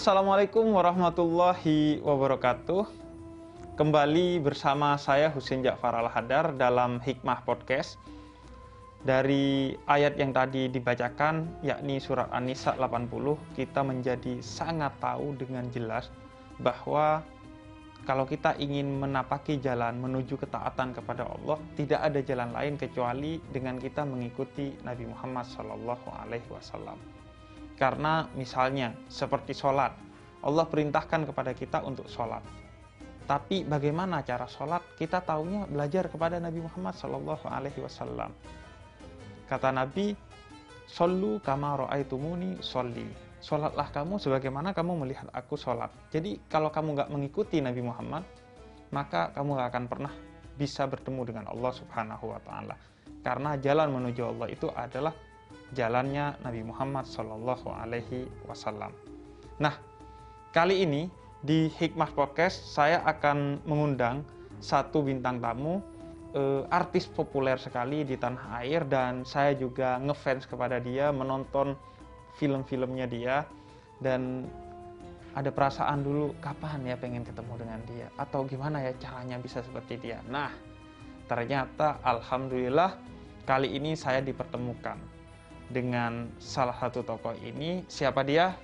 Assalamualaikum warahmatullahi wabarakatuh. Kembali bersama saya Husin Ja'far Al-Hadar dalam Hikmah Podcast. Dari ayat yang tadi dibacakan, yakni surat An-Nisa 80, kita menjadi sangat tahu dengan jelas bahwa kalau kita ingin menapaki jalan menuju ketaatan kepada Allah, tidak ada jalan lain kecuali dengan kita mengikuti Nabi Muhammad SAW. Karena misalnya seperti sholat, Allah perintahkan kepada kita untuk sholat. Tapi bagaimana cara sholat? Kita tahunya belajar kepada Nabi Muhammad Wasallam. Kata Nabi, "Sallu kama ro'aitumuni sholli." Sholatlah kamu sebagaimana kamu melihat aku sholat. Jadi kalau kamu nggak mengikuti Nabi Muhammad, maka kamu nggak akan pernah bisa bertemu dengan Allah Subhanahu Wa Taala. Karena jalan menuju Allah itu adalah jalannya Nabi Muhammad Shallallahu Alaihi Wasallam. Nah, kali ini di Hikmah Podcast saya akan mengundang satu bintang tamu eh, artis populer sekali di tanah air dan saya juga ngefans kepada dia, menonton film-filmnya dia dan ada perasaan dulu kapan ya pengen ketemu dengan dia atau gimana ya caranya bisa seperti dia. Nah, ternyata alhamdulillah kali ini saya dipertemukan dengan salah satu tokoh ini. Siapa dia?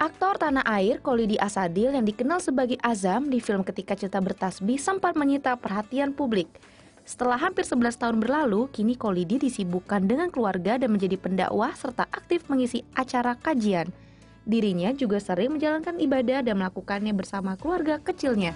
Aktor tanah air Kolidi Asadil yang dikenal sebagai Azam di film Ketika Cinta Bertasbih sempat menyita perhatian publik. Setelah hampir 11 tahun berlalu, kini Kolidi disibukkan dengan keluarga dan menjadi pendakwah serta aktif mengisi acara kajian. Dirinya juga sering menjalankan ibadah dan melakukannya bersama keluarga kecilnya.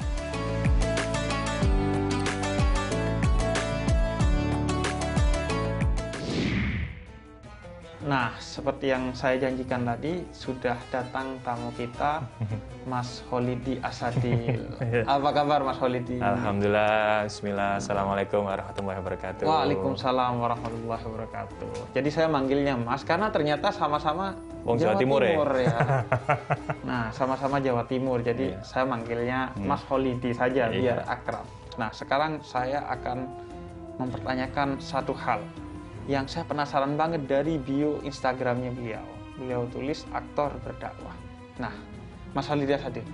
Nah, seperti yang saya janjikan tadi, sudah datang tamu kita, Mas Holidi Asadil. Iya. Apa kabar Mas Holidi? Alhamdulillah, Bismillah, Assalamualaikum warahmatullahi wabarakatuh. Waalaikumsalam warahmatullahi wabarakatuh. Jadi saya manggilnya Mas karena ternyata sama-sama Wong Jawa Timur ya? ya. nah, sama-sama Jawa Timur. Jadi Iya. saya manggilnya Hmm. Mas Holidi saja Iya. biar akrab. Nah, sekarang saya akan mempertanyakan satu hal yang saya penasaran banget dari bio Instagramnya beliau. Beliau tulis aktor berdakwah. Nah, Mas Holidi Asadil.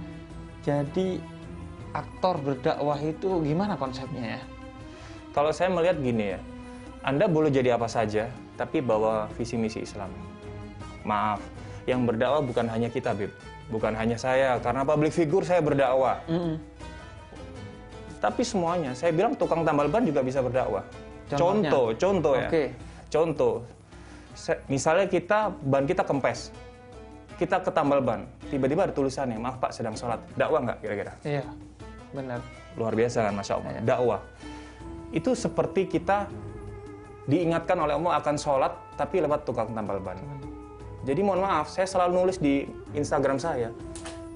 Jadi aktor berdakwah itu gimana konsepnya ya? Kalau saya melihat gini ya, Anda boleh jadi apa saja, tapi bawa visi misi Islam. Maaf, yang berdakwah bukan hanya kita, Bib. Bukan hanya saya, karena public figure saya berdakwah. Mm-mm. Tapi semuanya, saya bilang tukang tambal ban juga bisa berdakwah. Contohnya? Contoh, contoh ya. Oke. Contoh, se- misalnya kita ban kita kempes, kita ke tambal ban, tiba-tiba ada tulisannya, maaf Pak sedang sholat, dakwah nggak kira-kira? Iya, benar. Luar biasa kan, masya Allah. Iya. Dakwah itu seperti kita diingatkan oleh Allah akan sholat, tapi lewat tukang tambal ban. Jadi mohon maaf, saya selalu nulis di Instagram saya.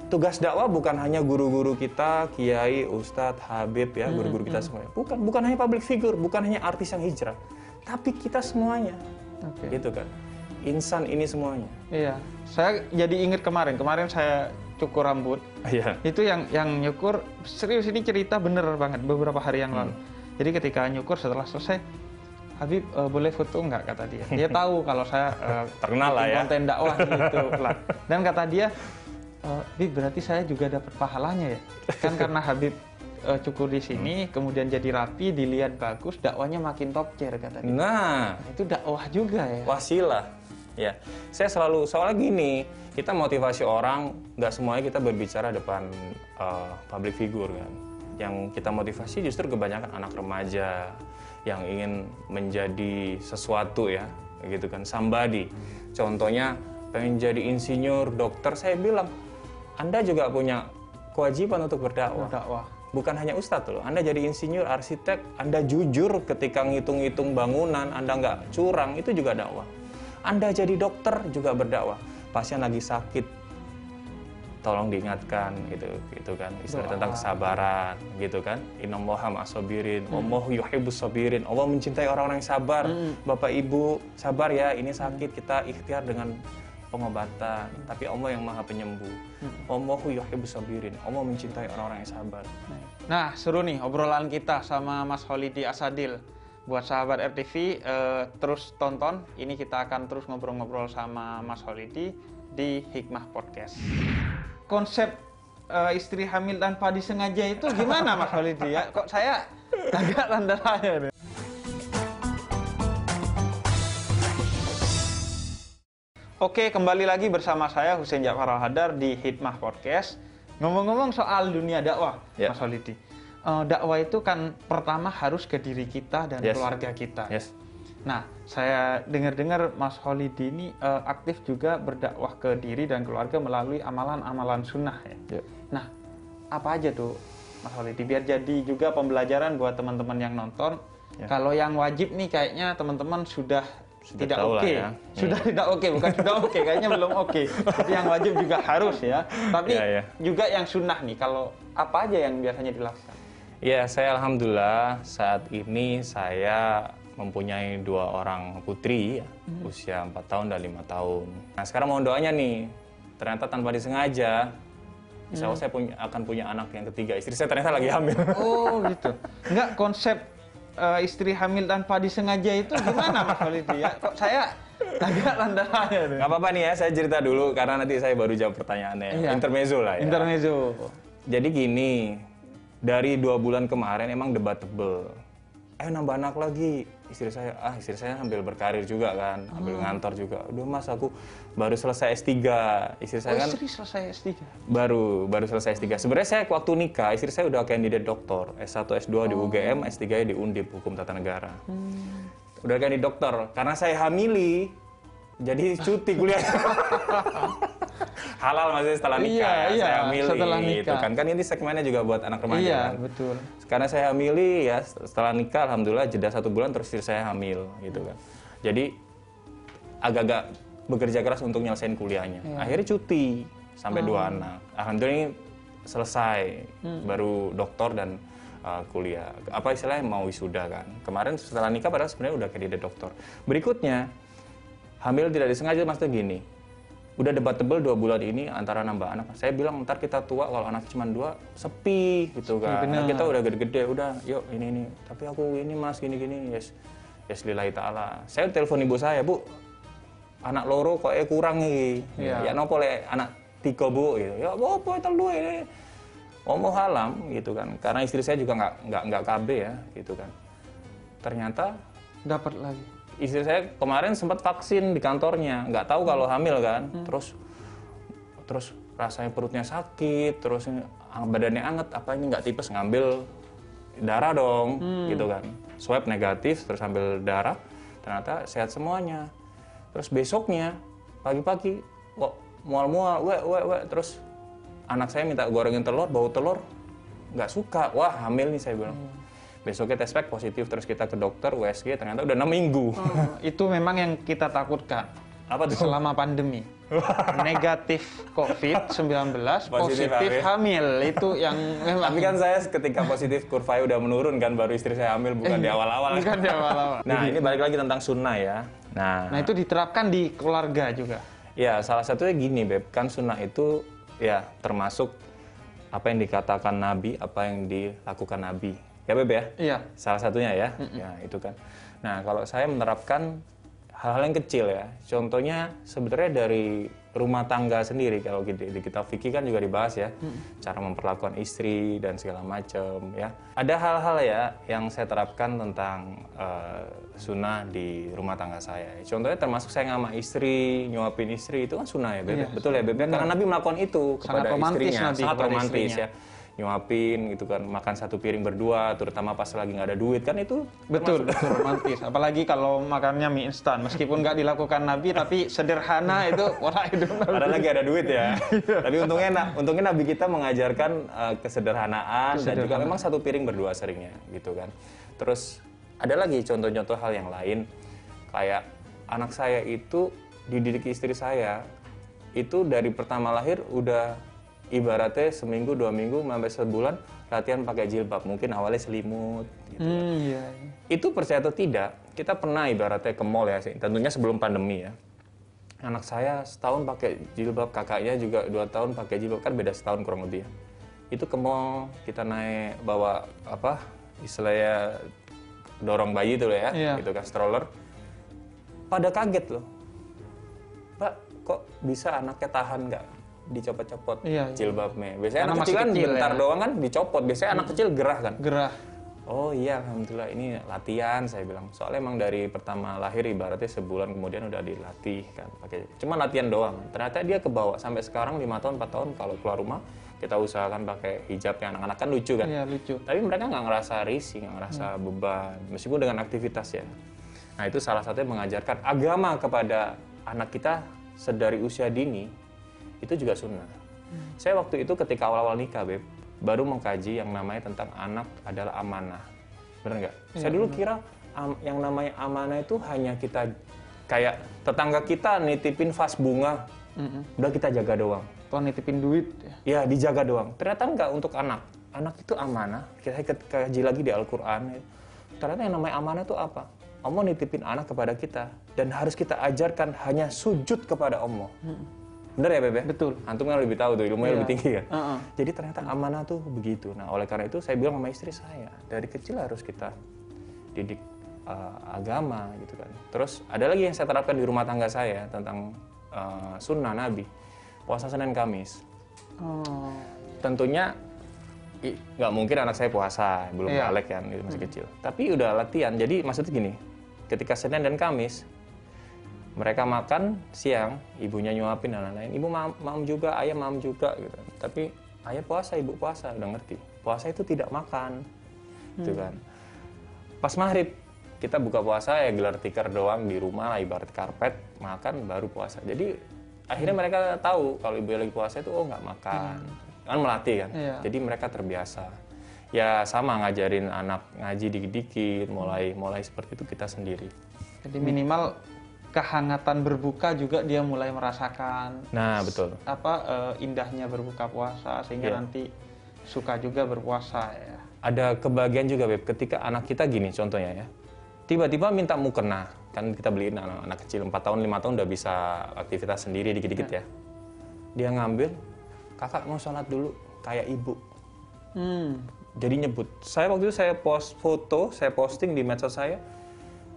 Tugas dakwah bukan hanya guru-guru kita, kiai, ustadz, habib ya, guru-guru kita semuanya. Bukan, bukan hanya public figure, bukan hanya artis yang hijrah, tapi kita semuanya. Oke. Gitu kan. Insan ini semuanya. Iya, saya jadi ingat kemarin. Kemarin saya cukur rambut. Iya. Itu yang yang nyukur serius ini cerita bener banget beberapa hari yang lalu. Jadi ketika nyukur setelah selesai, Habib eh, boleh foto nggak kata dia. Dia tahu kalau saya eh, Terkenal lah ya. konten dakwah gitu lah. Dan kata dia, "Eh, Habib berarti saya juga dapat pahalanya ya. Kan karena Habib eh, cukur di sini, kemudian jadi rapi, dilihat bagus, dakwanya makin top tier kata dia. Nah, Itu dakwah juga ya. wasilah. Ya, saya selalu soalnya gini, kita motivasi orang, nggak semuanya kita berbicara depan uh, public figure kan. Yang kita motivasi justru kebanyakan anak remaja yang ingin menjadi sesuatu ya, gitu kan, somebody. Contohnya pengen jadi insinyur, dokter, saya bilang, Anda juga punya kewajiban untuk berdakwah. Dakwah. Bukan hanya ustadz loh, Anda jadi insinyur, arsitek, Anda jujur ketika ngitung-ngitung bangunan, Anda nggak curang, itu juga dakwah. Anda jadi dokter juga berdakwah. Pasien lagi sakit, tolong diingatkan gitu gitu kan istilah Doa. tentang kesabaran gitu kan innallaha ma'asabirin wallahu yuhibbus sabirin Allah mencintai orang-orang yang sabar Bapak Ibu sabar ya ini sakit kita ikhtiar dengan pengobatan tapi Allah yang maha penyembuh wallahu yuhibbus sabirin Allah mencintai orang-orang yang sabar Nah, seru nih obrolan kita sama Mas Holidi Asadil. buat sahabat RTV eh, terus tonton. Ini kita akan terus ngobrol-ngobrol sama Mas Holidi di Hikmah Podcast. Konsep eh, istri hamil tanpa disengaja itu gimana Mas Holidi ya? Kok saya agak tanda tanya nih. Oke, kembali lagi bersama saya Hussein Jafar Al-Hadar di Hikmah Podcast. Ngomong-ngomong soal dunia dakwah, Ya. Mas Holidi. Eh, dakwah itu kan pertama harus ke diri kita dan Yes. keluarga kita. Yes. Nah, saya dengar-dengar Mas Holidi ini eh, aktif juga berdakwah ke diri dan keluarga melalui amalan-amalan sunnah ya. Ya. Nah, apa aja tuh Mas Holidi biar jadi juga pembelajaran buat teman-teman yang nonton. Ya. Kalau yang wajib nih kayaknya teman-teman sudah, Sudah tidak oke. ya. Sudah tidak oke, bukan sudah oke, kayaknya belum oke. Jadi yang wajib juga harus ya. Tapi Ya, ya. juga yang sunnah nih, kalau apa aja yang biasanya dilakukan? Ya, saya alhamdulillah saat ini saya mempunyai dua orang putri ya, usia 4 tahun dan lima tahun. Nah, sekarang mau doanya nih. Ternyata tanpa disengaja Insya Allah saya punya, akan punya anak yang ketiga. Istri saya ternyata lagi hamil. Oh gitu. Enggak konsep eh, istri hamil tanpa disengaja itu gimana Mas Holidi ya? Kok saya agak tanda tanya nih. Nggak apa-apa nih ya, saya cerita dulu karena nanti saya baru jawab pertanyaannya. Iya. Intermezzo lah ya. Intermezzo. Jadi gini, dari dua bulan kemarin emang debatable. Ayo nambah anak lagi. Istri saya, ah istri saya ambil berkarir juga kan, ambil ngantor juga. Udah mas aku baru selesai S3. Istri saya Oh, kan istri selesai S3. baru baru selesai S3. Sebenarnya saya waktu nikah, istri saya udah kandidat doktor. S1, S2 di UGM, S3 di Undip Hukum Tata Negara. Udah kandidat dokter. Karena saya hamili, jadi cuti kuliah. Halal maksudnya setelah nikah. Iya, ya, iya, saya hamili setelah gitu nikah. kan. Kan ini segmennya juga buat anak remaja Iya, kan. betul. Karena saya hamili ya setelah nikah alhamdulillah jeda satu bulan terus istri saya hamil gitu kan. Jadi agak-agak bekerja keras untuk nyelesain kuliahnya. Iya. Akhirnya cuti sampai Oh. dua anak. Alhamdulillah ini selesai Hmm. baru doktor dan uh, kuliah. Apa istilahnya mau wisuda kan. Kemarin setelah nikah padahal sebenarnya udah kandidat dokter. Berikutnya hamil tidak disengaja maksudnya gini. Udah debatable dua bulan ini antara nambah anak. Saya bilang ntar kita tua kalau anak cuma dua sepi gitu kan. bener. Anak kita udah gede-gede udah yuk ini ini. Tapi aku ini mas gini gini yes yes lillahi taala. Saya telepon ibu saya bu anak loro kok eh kurang nih. Iya. Ya nopo le anak tiga bu gitu. Ya apa telu ini. Omong halam gitu kan. Karena istri saya juga nggak nggak nggak KB ya gitu kan. Ternyata Dapat lagi. Istri saya kemarin sempat vaksin di kantornya. Nggak tahu kalau hamil kan. Terus terus rasanya perutnya sakit terus ah, badannya anget apa ini nggak tipes ngambil darah dong gitu kan. Swab negatif terus ambil darah ternyata sehat semuanya. Terus besoknya pagi-pagi kok mual-mual we we we terus anak saya minta gorengin telur bau telur nggak suka. Wah hamil nih saya bilang besoknya tes pack positif terus kita ke dokter USG ternyata udah enam minggu. Oh, itu memang yang kita takutkan apa tuh? selama pandemi. Negatif COVID-19, positif, Positif hamil. Itu yang memang tapi kan saya ketika positif kurvanya udah menurun kan baru istri saya hamil bukan di awal-awal. bukan di awal-awal. nah ini balik lagi tentang sunnah ya. Nah, Nah, itu diterapkan di keluarga juga. ya salah satunya gini beb. Kan sunnah itu ya termasuk apa yang dikatakan nabi apa yang dilakukan nabi ya beb ya? Iya. salah satunya ya? Ya itu kan. Nah kalau saya menerapkan hal-hal yang kecil ya. Contohnya sebenarnya dari rumah tangga sendiri kalau di, di kitab fikih kan juga dibahas ya. Cara memperlakukan istri dan segala macam ya. Ada hal-hal ya yang saya terapkan tentang eh, sunnah di rumah tangga saya. Contohnya termasuk saya ngama istri nyuapin istri itu kan sunnah ya beb? Iya, betul ya beb? Karena nabi melakukan itu Sangat kepada romantis istrinya. Nabi sangat romantis istrinya. ya nyuapin gitu kan makan satu piring berdua terutama pas lagi nggak ada duit kan itu Betul, betul romantis. Apalagi kalau makannya mie instan, meskipun nggak dilakukan Nabi, tapi sederhana itu pola hidup Nabi. Padahal lagi ada duit ya. Iya. Tapi untungnya na- untungnya Nabi kita mengajarkan uh, kesederhanaan dan juga memang satu piring berdua seringnya gitu kan. Terus ada lagi contoh-contoh hal yang lain kayak anak saya itu dididik istri saya itu dari pertama lahir udah ibaratnya seminggu dua minggu sampai sebulan latihan pakai jilbab mungkin awalnya selimut gitu Hmm, iya. itu percaya atau tidak, kita pernah ibaratnya ke mall ya, sih. tentunya sebelum pandemi ya. Anak saya setahun pakai jilbab, kakaknya juga dua tahun pakai jilbab, kan beda setahun kurang lebih ya. Itu ke mall, kita naik bawa apa istilahnya dorong bayi itu loh ya, Iya. gitu kan stroller. Pada kaget loh, Pak, kok bisa anaknya tahan nggak dicopot-copot Iya, iya. jilbabnya? Biasanya Karena anak kecil kan kecil bentar ya. doang kan dicopot. Biasanya anak kecil gerah kan. Gerah. Oh iya, alhamdulillah ini latihan saya bilang. Soalnya emang dari pertama lahir ibaratnya sebulan kemudian udah dilatih kan pakai. Cuma latihan doang. Ternyata dia kebawa sampai sekarang lima tahun 4 tahun kalau keluar rumah kita usahakan pakai hijab yang anak-anak kan lucu kan. Iya, lucu. Tapi mereka nggak ngerasa risih, nggak ngerasa beban, meskipun dengan aktivitas ya. Nah itu salah satunya mengajarkan agama kepada anak kita sedari usia dini itu juga sunnah. Saya waktu itu ketika awal-awal nikah, beb, baru mengkaji yang namanya tentang anak adalah amanah. Bener nggak? Saya dulu kira am- yang namanya amanah itu hanya kita kayak tetangga kita nitipin vas bunga, Mm-mm. udah kita jaga doang. Atau nitipin duit. ya. Ya dijaga doang. Ternyata enggak untuk anak. Anak itu amanah. Kita kaji lagi di Al-Quran. Ternyata yang namanya amanah itu apa? Allah nitipin anak kepada kita. Dan harus kita ajarkan hanya sujud kepada Allah. Bener ya Bebe? Betul. Antum kan lebih tahu tuh, ilmunya Iya. lebih tinggi kan? Heeh. Jadi ternyata amanah tuh begitu. Nah oleh karena itu saya bilang sama istri saya, dari kecil harus kita didik uh, agama gitu kan. Terus ada lagi yang saya terapkan di rumah tangga saya tentang uh, sunnah Nabi, puasa Senin Kamis Oh. tentunya nggak mungkin anak saya puasa belum Iya. balik kan gitu, masih kecil tapi udah latihan jadi maksudnya gini ketika Senin dan Kamis mereka makan siang ibunya nyuapin dan lain-lain. Ibu mam, mam juga ayah mam juga gitu. Tapi ayah puasa ibu puasa udah ngerti. Puasa itu tidak makan gitu kan. Pas maghrib kita buka puasa ya gelar tikar doang di rumah lah ibarat karpet makan baru puasa. Jadi akhirnya mereka tahu kalau ibu lagi puasa itu oh nggak makan. Kan melatih kan? Iya. jadi mereka terbiasa. Ya sama ngajarin anak ngaji dikit-dikit mulai mulai seperti itu kita sendiri. Jadi minimal kehangatan berbuka juga dia mulai merasakan nah betul. apa eh, indahnya berbuka puasa sehingga Iya. nanti suka juga berpuasa ya. ada kebahagiaan juga beb ketika anak kita gini contohnya ya. Tiba-tiba minta mukena. Kan kita beliin anak, anak kecil 4 tahun 5 tahun udah bisa aktivitas sendiri dikit-dikit ya. Dia ngambil kakak mau sholat dulu kayak ibu. Hmm. jadi nyebut. Saya waktu itu saya post foto saya posting di medsos saya.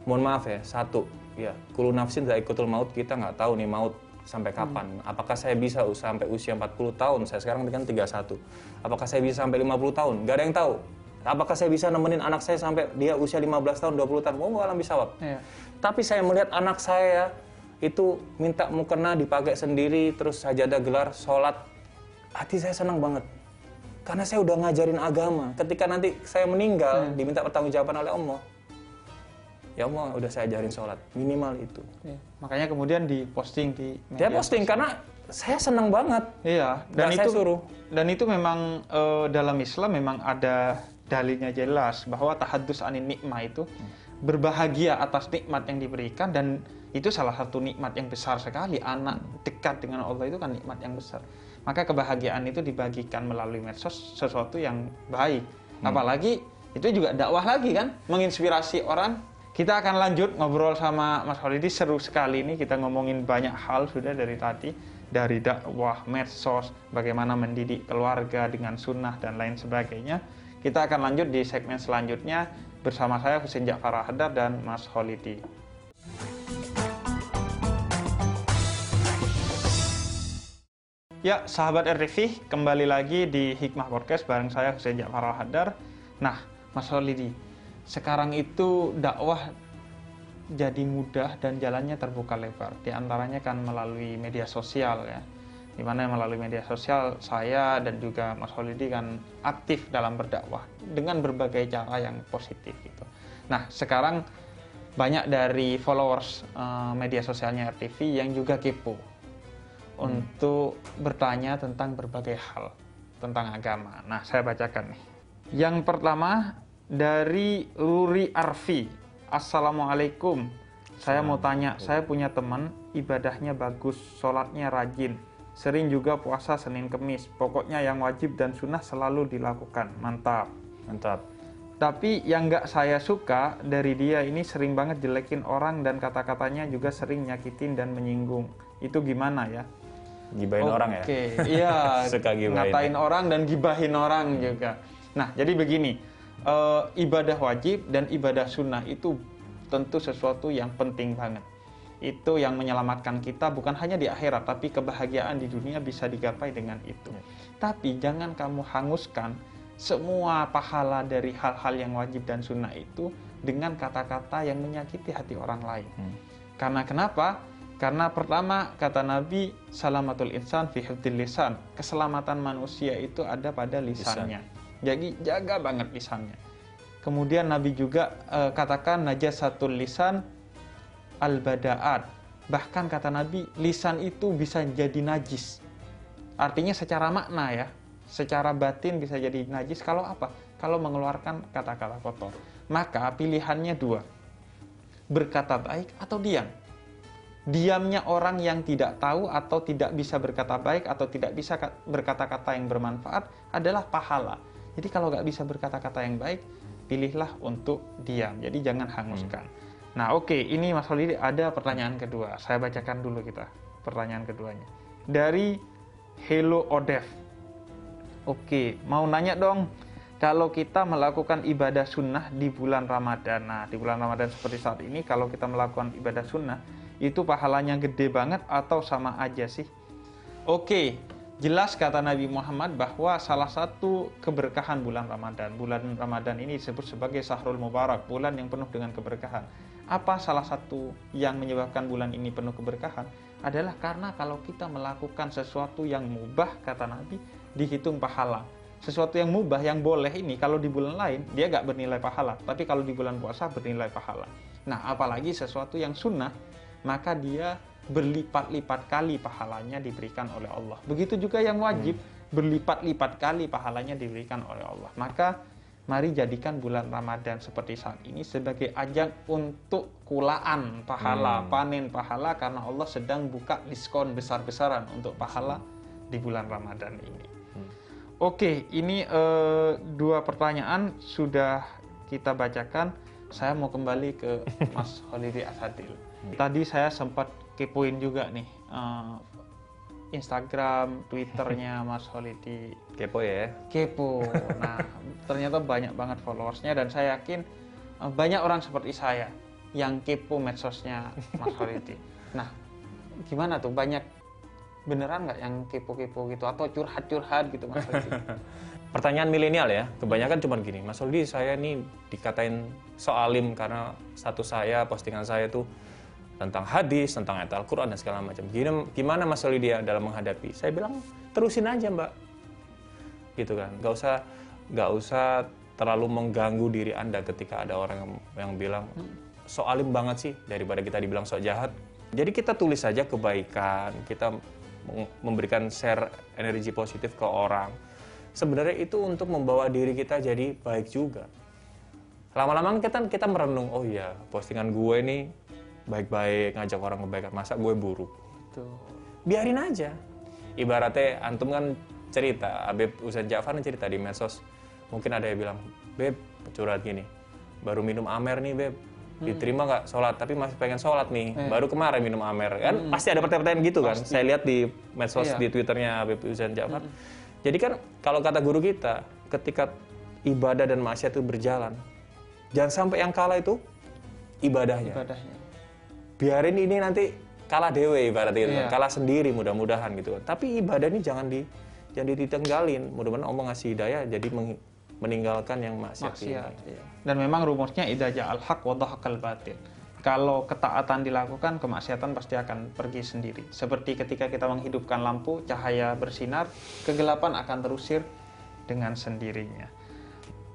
Mohon maaf ya satu ya kulu nafsin ikutul maut kita nggak tahu nih maut sampai kapan. Apakah saya bisa sampai usia 40 tahun? Saya sekarang kan 31 apakah saya bisa sampai 50 tahun? Nggak ada yang tahu. Apakah saya bisa nemenin anak saya sampai dia usia 15 tahun 20 tahun? Mau alam bisa. Iya. tapi saya melihat anak saya itu minta mukena dipakai sendiri terus sajadah gelar sholat. Hati saya senang banget. Karena saya udah ngajarin agama. Ketika nanti saya meninggal diminta pertanggungjawaban oleh Allah ya Allah udah saya ajarin sholat minimal itu Iya. Makanya kemudian diposting di dia media posting karena saya senang banget Iya, dan Nggak saya itu suruh. dan itu memang eh, dalam Islam memang ada dalilnya jelas bahwa tahadus anin nikmah itu berbahagia atas nikmat yang diberikan dan itu salah satu nikmat yang besar sekali anak dekat dengan Allah itu kan nikmat yang besar. Maka kebahagiaan itu dibagikan melalui medsos sesuatu yang baik. Apalagi itu juga dakwah lagi kan, menginspirasi orang. Kita akan lanjut ngobrol sama Mas Holidi seru sekali ini kita ngomongin banyak hal sudah dari tadi dari dakwah medsos, bagaimana mendidik keluarga dengan sunnah dan lain sebagainya. Kita akan lanjut di segmen selanjutnya bersama saya Husin Ja'far Hadar dan Mas Holidi. Ya, sahabat RTV, kembali lagi di Hikmah Podcast bareng saya Husin Ja'far Hadar. Nah, Mas Holidi, sekarang itu dakwah jadi mudah dan jalannya terbuka lebar. Di antaranya kan melalui media sosial ya. Di mana melalui media sosial saya dan juga Mas Holidi kan aktif dalam berdakwah dengan berbagai cara yang positif gitu. Nah, sekarang banyak dari followers eh, media sosialnya RTV yang juga kepo untuk bertanya tentang berbagai hal tentang agama. Nah, saya bacakan nih. Yang pertama dari Luri Arfi. Assalamualaikum. Saya mau tanya, saya punya teman ibadahnya bagus, sholatnya rajin, sering juga puasa Senin Kemis. Pokoknya yang wajib dan sunnah selalu dilakukan. Mantap. mantap Tapi yang nggak saya suka dari dia ini sering banget jelekin orang dan kata-katanya juga sering nyakitin dan menyinggung. Itu gimana ya? gibain orang ya Oke, iya. Suka gibahin. Ngatain orang dan gibahin orang juga. Nah, jadi begini. Eh, ibadah wajib dan ibadah sunnah itu tentu sesuatu yang penting banget. Itu yang menyelamatkan kita bukan hanya di akhirat, tapi kebahagiaan di dunia bisa digapai dengan itu. Ya. Tapi jangan kamu hanguskan semua pahala dari hal-hal yang wajib dan sunnah itu dengan kata-kata yang menyakiti hati orang lain. Hmm. Karena kenapa? Karena pertama kata Nabi salamatul insan fi lisan. Keselamatan manusia itu ada pada lisannya. Jadi jaga banget lisannya. Kemudian Nabi juga eh, katakan najasatul lisan al badaat. Bahkan kata Nabi lisan itu bisa jadi najis. Artinya secara makna ya, secara batin bisa jadi najis kalau apa? Kalau mengeluarkan kata-kata kotor. Maka pilihannya dua. Berkata baik atau diam diamnya orang yang tidak tahu atau tidak bisa berkata baik atau tidak bisa ka- berkata-kata yang bermanfaat adalah pahala. Jadi kalau nggak bisa berkata-kata yang baik, pilihlah untuk diam. Jadi jangan hanguskan. Nah oke, ini Mas Holidi ada pertanyaan kedua. Saya bacakan dulu kita pertanyaan keduanya. Dari Hello Odef. Oke, mau nanya dong. Kalau kita melakukan ibadah sunnah di bulan Ramadan, nah di bulan Ramadan seperti saat ini, kalau kita melakukan ibadah sunnah, itu pahalanya gede banget atau sama aja sih? Oke, jelas kata Nabi Muhammad bahwa salah satu keberkahan bulan Ramadan, bulan Ramadan ini disebut sebagai Sahrul Mubarak, bulan yang penuh dengan keberkahan. Apa salah satu yang menyebabkan bulan ini penuh keberkahan? Adalah karena kalau kita melakukan sesuatu yang mubah, kata Nabi, dihitung pahala. Sesuatu yang mubah, yang boleh ini, kalau di bulan lain, dia nggak bernilai pahala. Tapi kalau di bulan puasa, bernilai pahala. Nah, apalagi sesuatu yang sunnah, maka dia berlipat-lipat kali pahalanya diberikan oleh Allah. Begitu juga yang wajib berlipat-lipat kali pahalanya diberikan oleh Allah. Maka mari jadikan bulan Ramadan seperti saat ini sebagai ajang untuk kulaan pahala, Hmm. panen pahala karena Allah sedang buka diskon besar-besaran untuk pahala di bulan Ramadan ini. Oke, ini eh, dua pertanyaan sudah kita bacakan. Saya mau kembali ke Mas Holidi Asadil. Tadi saya sempat kepoin juga nih eh, Instagram, Twitternya Mas Holidi. Kepo ya. Kepo. Nah, ternyata banyak banget followersnya dan saya yakin eh, banyak orang seperti saya yang kepo medsosnya Mas Holidi. Nah, gimana tuh? Banyak beneran nggak yang kepo-kepo gitu atau curhat-curhat gitu Mas Holidi? Pertanyaan milenial ya, kebanyakan cuma gini, Mas Aldi saya nih dikatain soalim karena satu saya, postingan saya tuh tentang hadis, tentang ayat Al-Quran dan segala macam. Gimana, gimana Mas Aldi dia dalam menghadapi? Saya bilang terusin aja Mbak, gitu kan. Gak usah, gak usah terlalu mengganggu diri Anda ketika ada orang yang, yang bilang soalim banget sih daripada kita dibilang sok jahat. Jadi kita tulis saja kebaikan, kita memberikan share energi positif ke orang sebenarnya itu untuk membawa diri kita jadi baik juga. Lama-lama kita kita merenung, oh iya, postingan gue ini baik-baik ngajak orang kebaikan, masa gue buruk. Tuh. Biarin aja. Ibaratnya antum kan cerita, Abeb Usain Ja'far cerita di medsos. Mungkin ada yang bilang, Beb, curhat gini, baru minum amer nih Beb, diterima nggak sholat tapi masih pengen sholat nih baru kemarin minum amer kan pasti ada pertanyaan gitu kan saya lihat di medsos Iya. di twitternya Habib Usain Ja'far jadi kan kalau kata guru kita ketika ibadah dan maksiat itu berjalan jangan sampai yang kalah itu ibadahnya ibadahnya. Biarin ini nanti kalah dewe ibarat itu Iya. kalah sendiri mudah-mudahan gitu kan tapi ibadah ini jangan di jangan ditenggalin mudah-mudahan Allah ngasih hidayah jadi meng- meninggalkan yang maksiat, maksiat. ini iya. Dan memang rumusnya idza ja'al haq wa batil. Kalau ketaatan dilakukan, kemaksiatan pasti akan pergi sendiri. Seperti ketika kita menghidupkan lampu, cahaya bersinar, kegelapan akan terusir dengan sendirinya.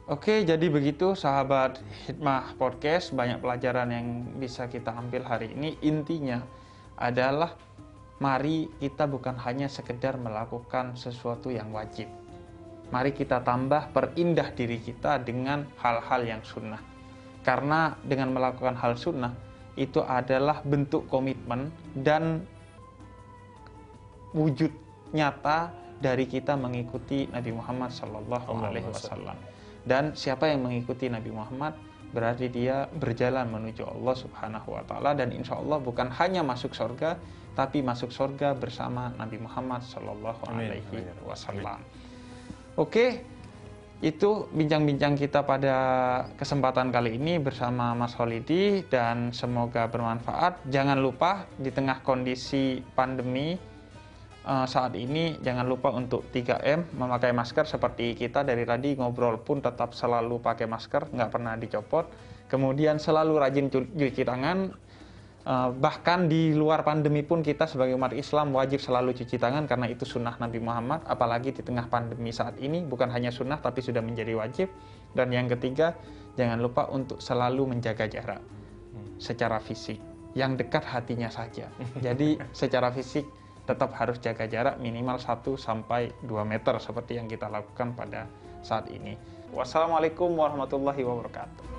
Oke, jadi begitu sahabat Hikmah Podcast, banyak pelajaran yang bisa kita ambil hari ini. Intinya adalah mari kita bukan hanya sekedar melakukan sesuatu yang wajib, mari kita tambah perindah diri kita dengan hal-hal yang sunnah. Karena dengan melakukan hal sunnah itu adalah bentuk komitmen dan wujud nyata dari kita mengikuti Nabi Muhammad Sallallahu Alaihi Wasallam. Dan siapa yang mengikuti Nabi Muhammad berarti dia berjalan menuju Allah Subhanahu Wa Taala dan insya Allah bukan hanya masuk surga tapi masuk surga bersama Nabi Muhammad Sallallahu Amin. Alaihi. Wasallam. Oke, itu bincang-bincang kita pada kesempatan kali ini bersama Mas Holidi dan semoga bermanfaat. Jangan lupa di tengah kondisi pandemi saat ini jangan lupa untuk 3M memakai masker seperti kita dari tadi ngobrol pun tetap selalu pakai masker, nggak pernah dicopot. Kemudian selalu rajin cuci tangan, Uh, bahkan di luar pandemi pun kita sebagai umat Islam wajib selalu cuci tangan karena itu sunnah Nabi Muhammad. Apalagi di tengah pandemi saat ini bukan hanya sunnah tapi sudah menjadi wajib. Dan yang ketiga jangan lupa untuk selalu menjaga jarak secara fisik. Yang dekat hatinya saja. Jadi secara fisik tetap harus jaga jarak minimal 1 sampai 2 meter seperti yang kita lakukan pada saat ini. Wassalamualaikum warahmatullahi wabarakatuh